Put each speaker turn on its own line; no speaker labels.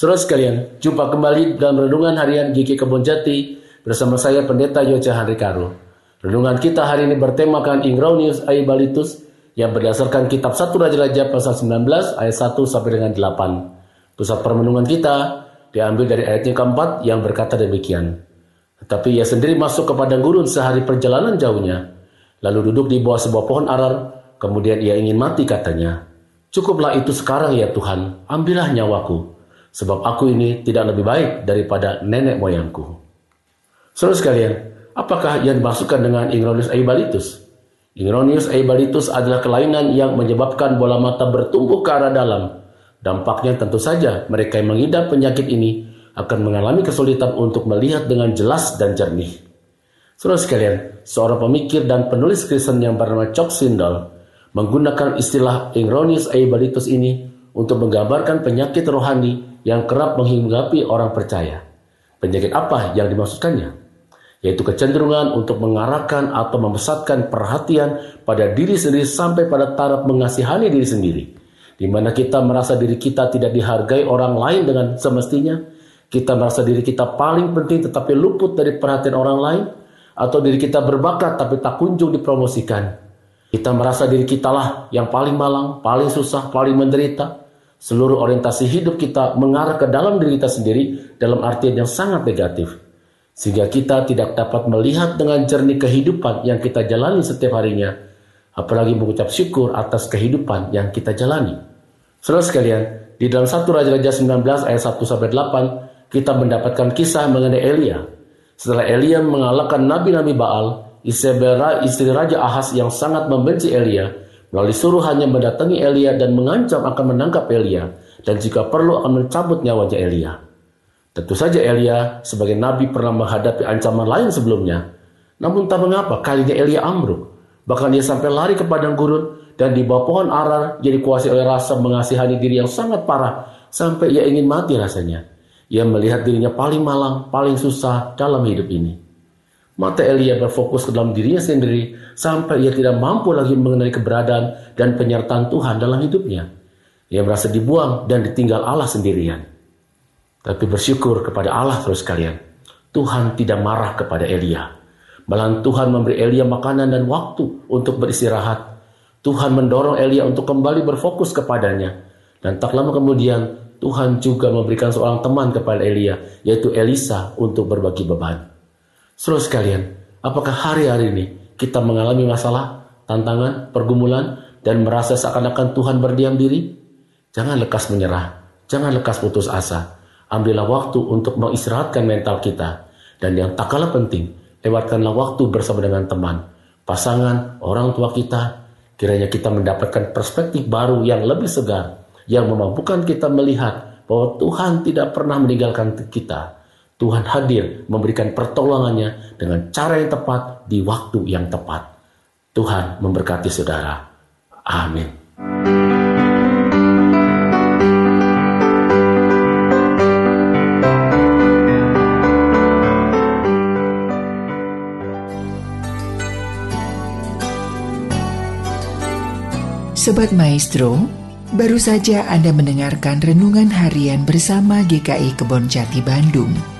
Saudara sekalian, jumpa kembali dalam Renungan Harian GK Kebon Jati bersama saya Pendeta Yoca Henry Karo. Renungan kita hari ini bertemakan Ingronius Aibalitus yang berdasarkan kitab 1 Raja-Raja pasal 19 ayat 1 sampai dengan 8. Pusat permenungan kita diambil dari ayatnya keempat yang berkata demikian. Tetapi ia sendiri masuk ke padang gurun sehari perjalanan jauhnya, lalu duduk di bawah sebuah pohon arar, kemudian ia ingin mati katanya. Cukuplah itu sekarang ya Tuhan, ambillah nyawaku sebab aku ini tidak lebih baik daripada nenek moyangku. Saudara sekalian, apakah yang dimaksudkan dengan Ingronius aibalitus? Ingronius aibalitus adalah kelainan yang menyebabkan bola mata bertumbuh ke arah dalam. Dampaknya tentu saja mereka yang mengidap penyakit ini akan mengalami kesulitan untuk melihat dengan jelas dan jernih. Saudara sekalian, seorang pemikir dan penulis Kristen yang bernama Chuck Swindoll menggunakan istilah Ingronius aibalitus ini untuk menggambarkan penyakit rohani yang kerap menghinggapi orang percaya. Penyakit apa yang dimaksudkannya? Yaitu kecenderungan untuk mengarahkan atau membesarkan perhatian pada diri sendiri sampai pada taraf mengasihani diri sendiri. Di mana kita merasa diri kita tidak dihargai orang lain dengan semestinya, kita merasa diri kita paling penting tetapi luput dari perhatian orang lain, atau diri kita berbakat tapi tak kunjung dipromosikan. Kita merasa diri kita lah yang paling malang, paling susah, paling menderita, Seluruh orientasi hidup kita mengarah ke dalam diri kita sendiri dalam artian yang sangat negatif. Sehingga kita tidak dapat melihat dengan jernih kehidupan yang kita jalani setiap harinya, apalagi mengucap syukur atas kehidupan yang kita jalani. Saudara sekalian, di dalam 1 Raja-Raja 19 ayat 1 sampai 8, kita mendapatkan kisah mengenai Elia. Setelah Elia mengalahkan nabi-nabi Baal, Isabel istri Raja Ahas yang sangat membenci Elia, Melalui suruhannya mendatangi Elia dan mengancam akan menangkap Elia dan jika perlu akan mencabut nyawanya Elia. Tentu saja Elia sebagai nabi pernah menghadapi ancaman lain sebelumnya. Namun tak mengapa kalinya Elia ambruk. Bahkan dia sampai lari ke padang gurun dan di bawah pohon arar jadi kuasai oleh rasa mengasihani diri yang sangat parah sampai ia ingin mati rasanya. Ia melihat dirinya paling malang, paling susah dalam hidup ini. Mata Elia berfokus ke dalam dirinya sendiri sampai ia tidak mampu lagi mengenali keberadaan dan penyertaan Tuhan dalam hidupnya. Ia merasa dibuang dan ditinggal Allah sendirian. Tapi bersyukur kepada Allah terus kalian. Tuhan tidak marah kepada Elia. Malah Tuhan memberi Elia makanan dan waktu untuk beristirahat. Tuhan mendorong Elia untuk kembali berfokus kepadanya. Dan tak lama kemudian Tuhan juga memberikan seorang teman kepada Elia, yaitu Elisa untuk berbagi beban. Saudara sekalian, apakah hari-hari ini kita mengalami masalah, tantangan, pergumulan, dan merasa seakan-akan Tuhan berdiam diri? Jangan lekas menyerah, jangan lekas putus asa. Ambillah waktu untuk mengistirahatkan mental kita. Dan yang tak kalah penting, lewatkanlah waktu bersama dengan teman, pasangan, orang tua kita. Kiranya kita mendapatkan perspektif baru yang lebih segar, yang memampukan kita melihat bahwa Tuhan tidak pernah meninggalkan kita Tuhan hadir memberikan pertolongannya dengan cara yang tepat di waktu yang tepat. Tuhan memberkati saudara. Amin.
Sobat Maestro, baru saja Anda mendengarkan renungan harian bersama GKI Kebon Jati Bandung.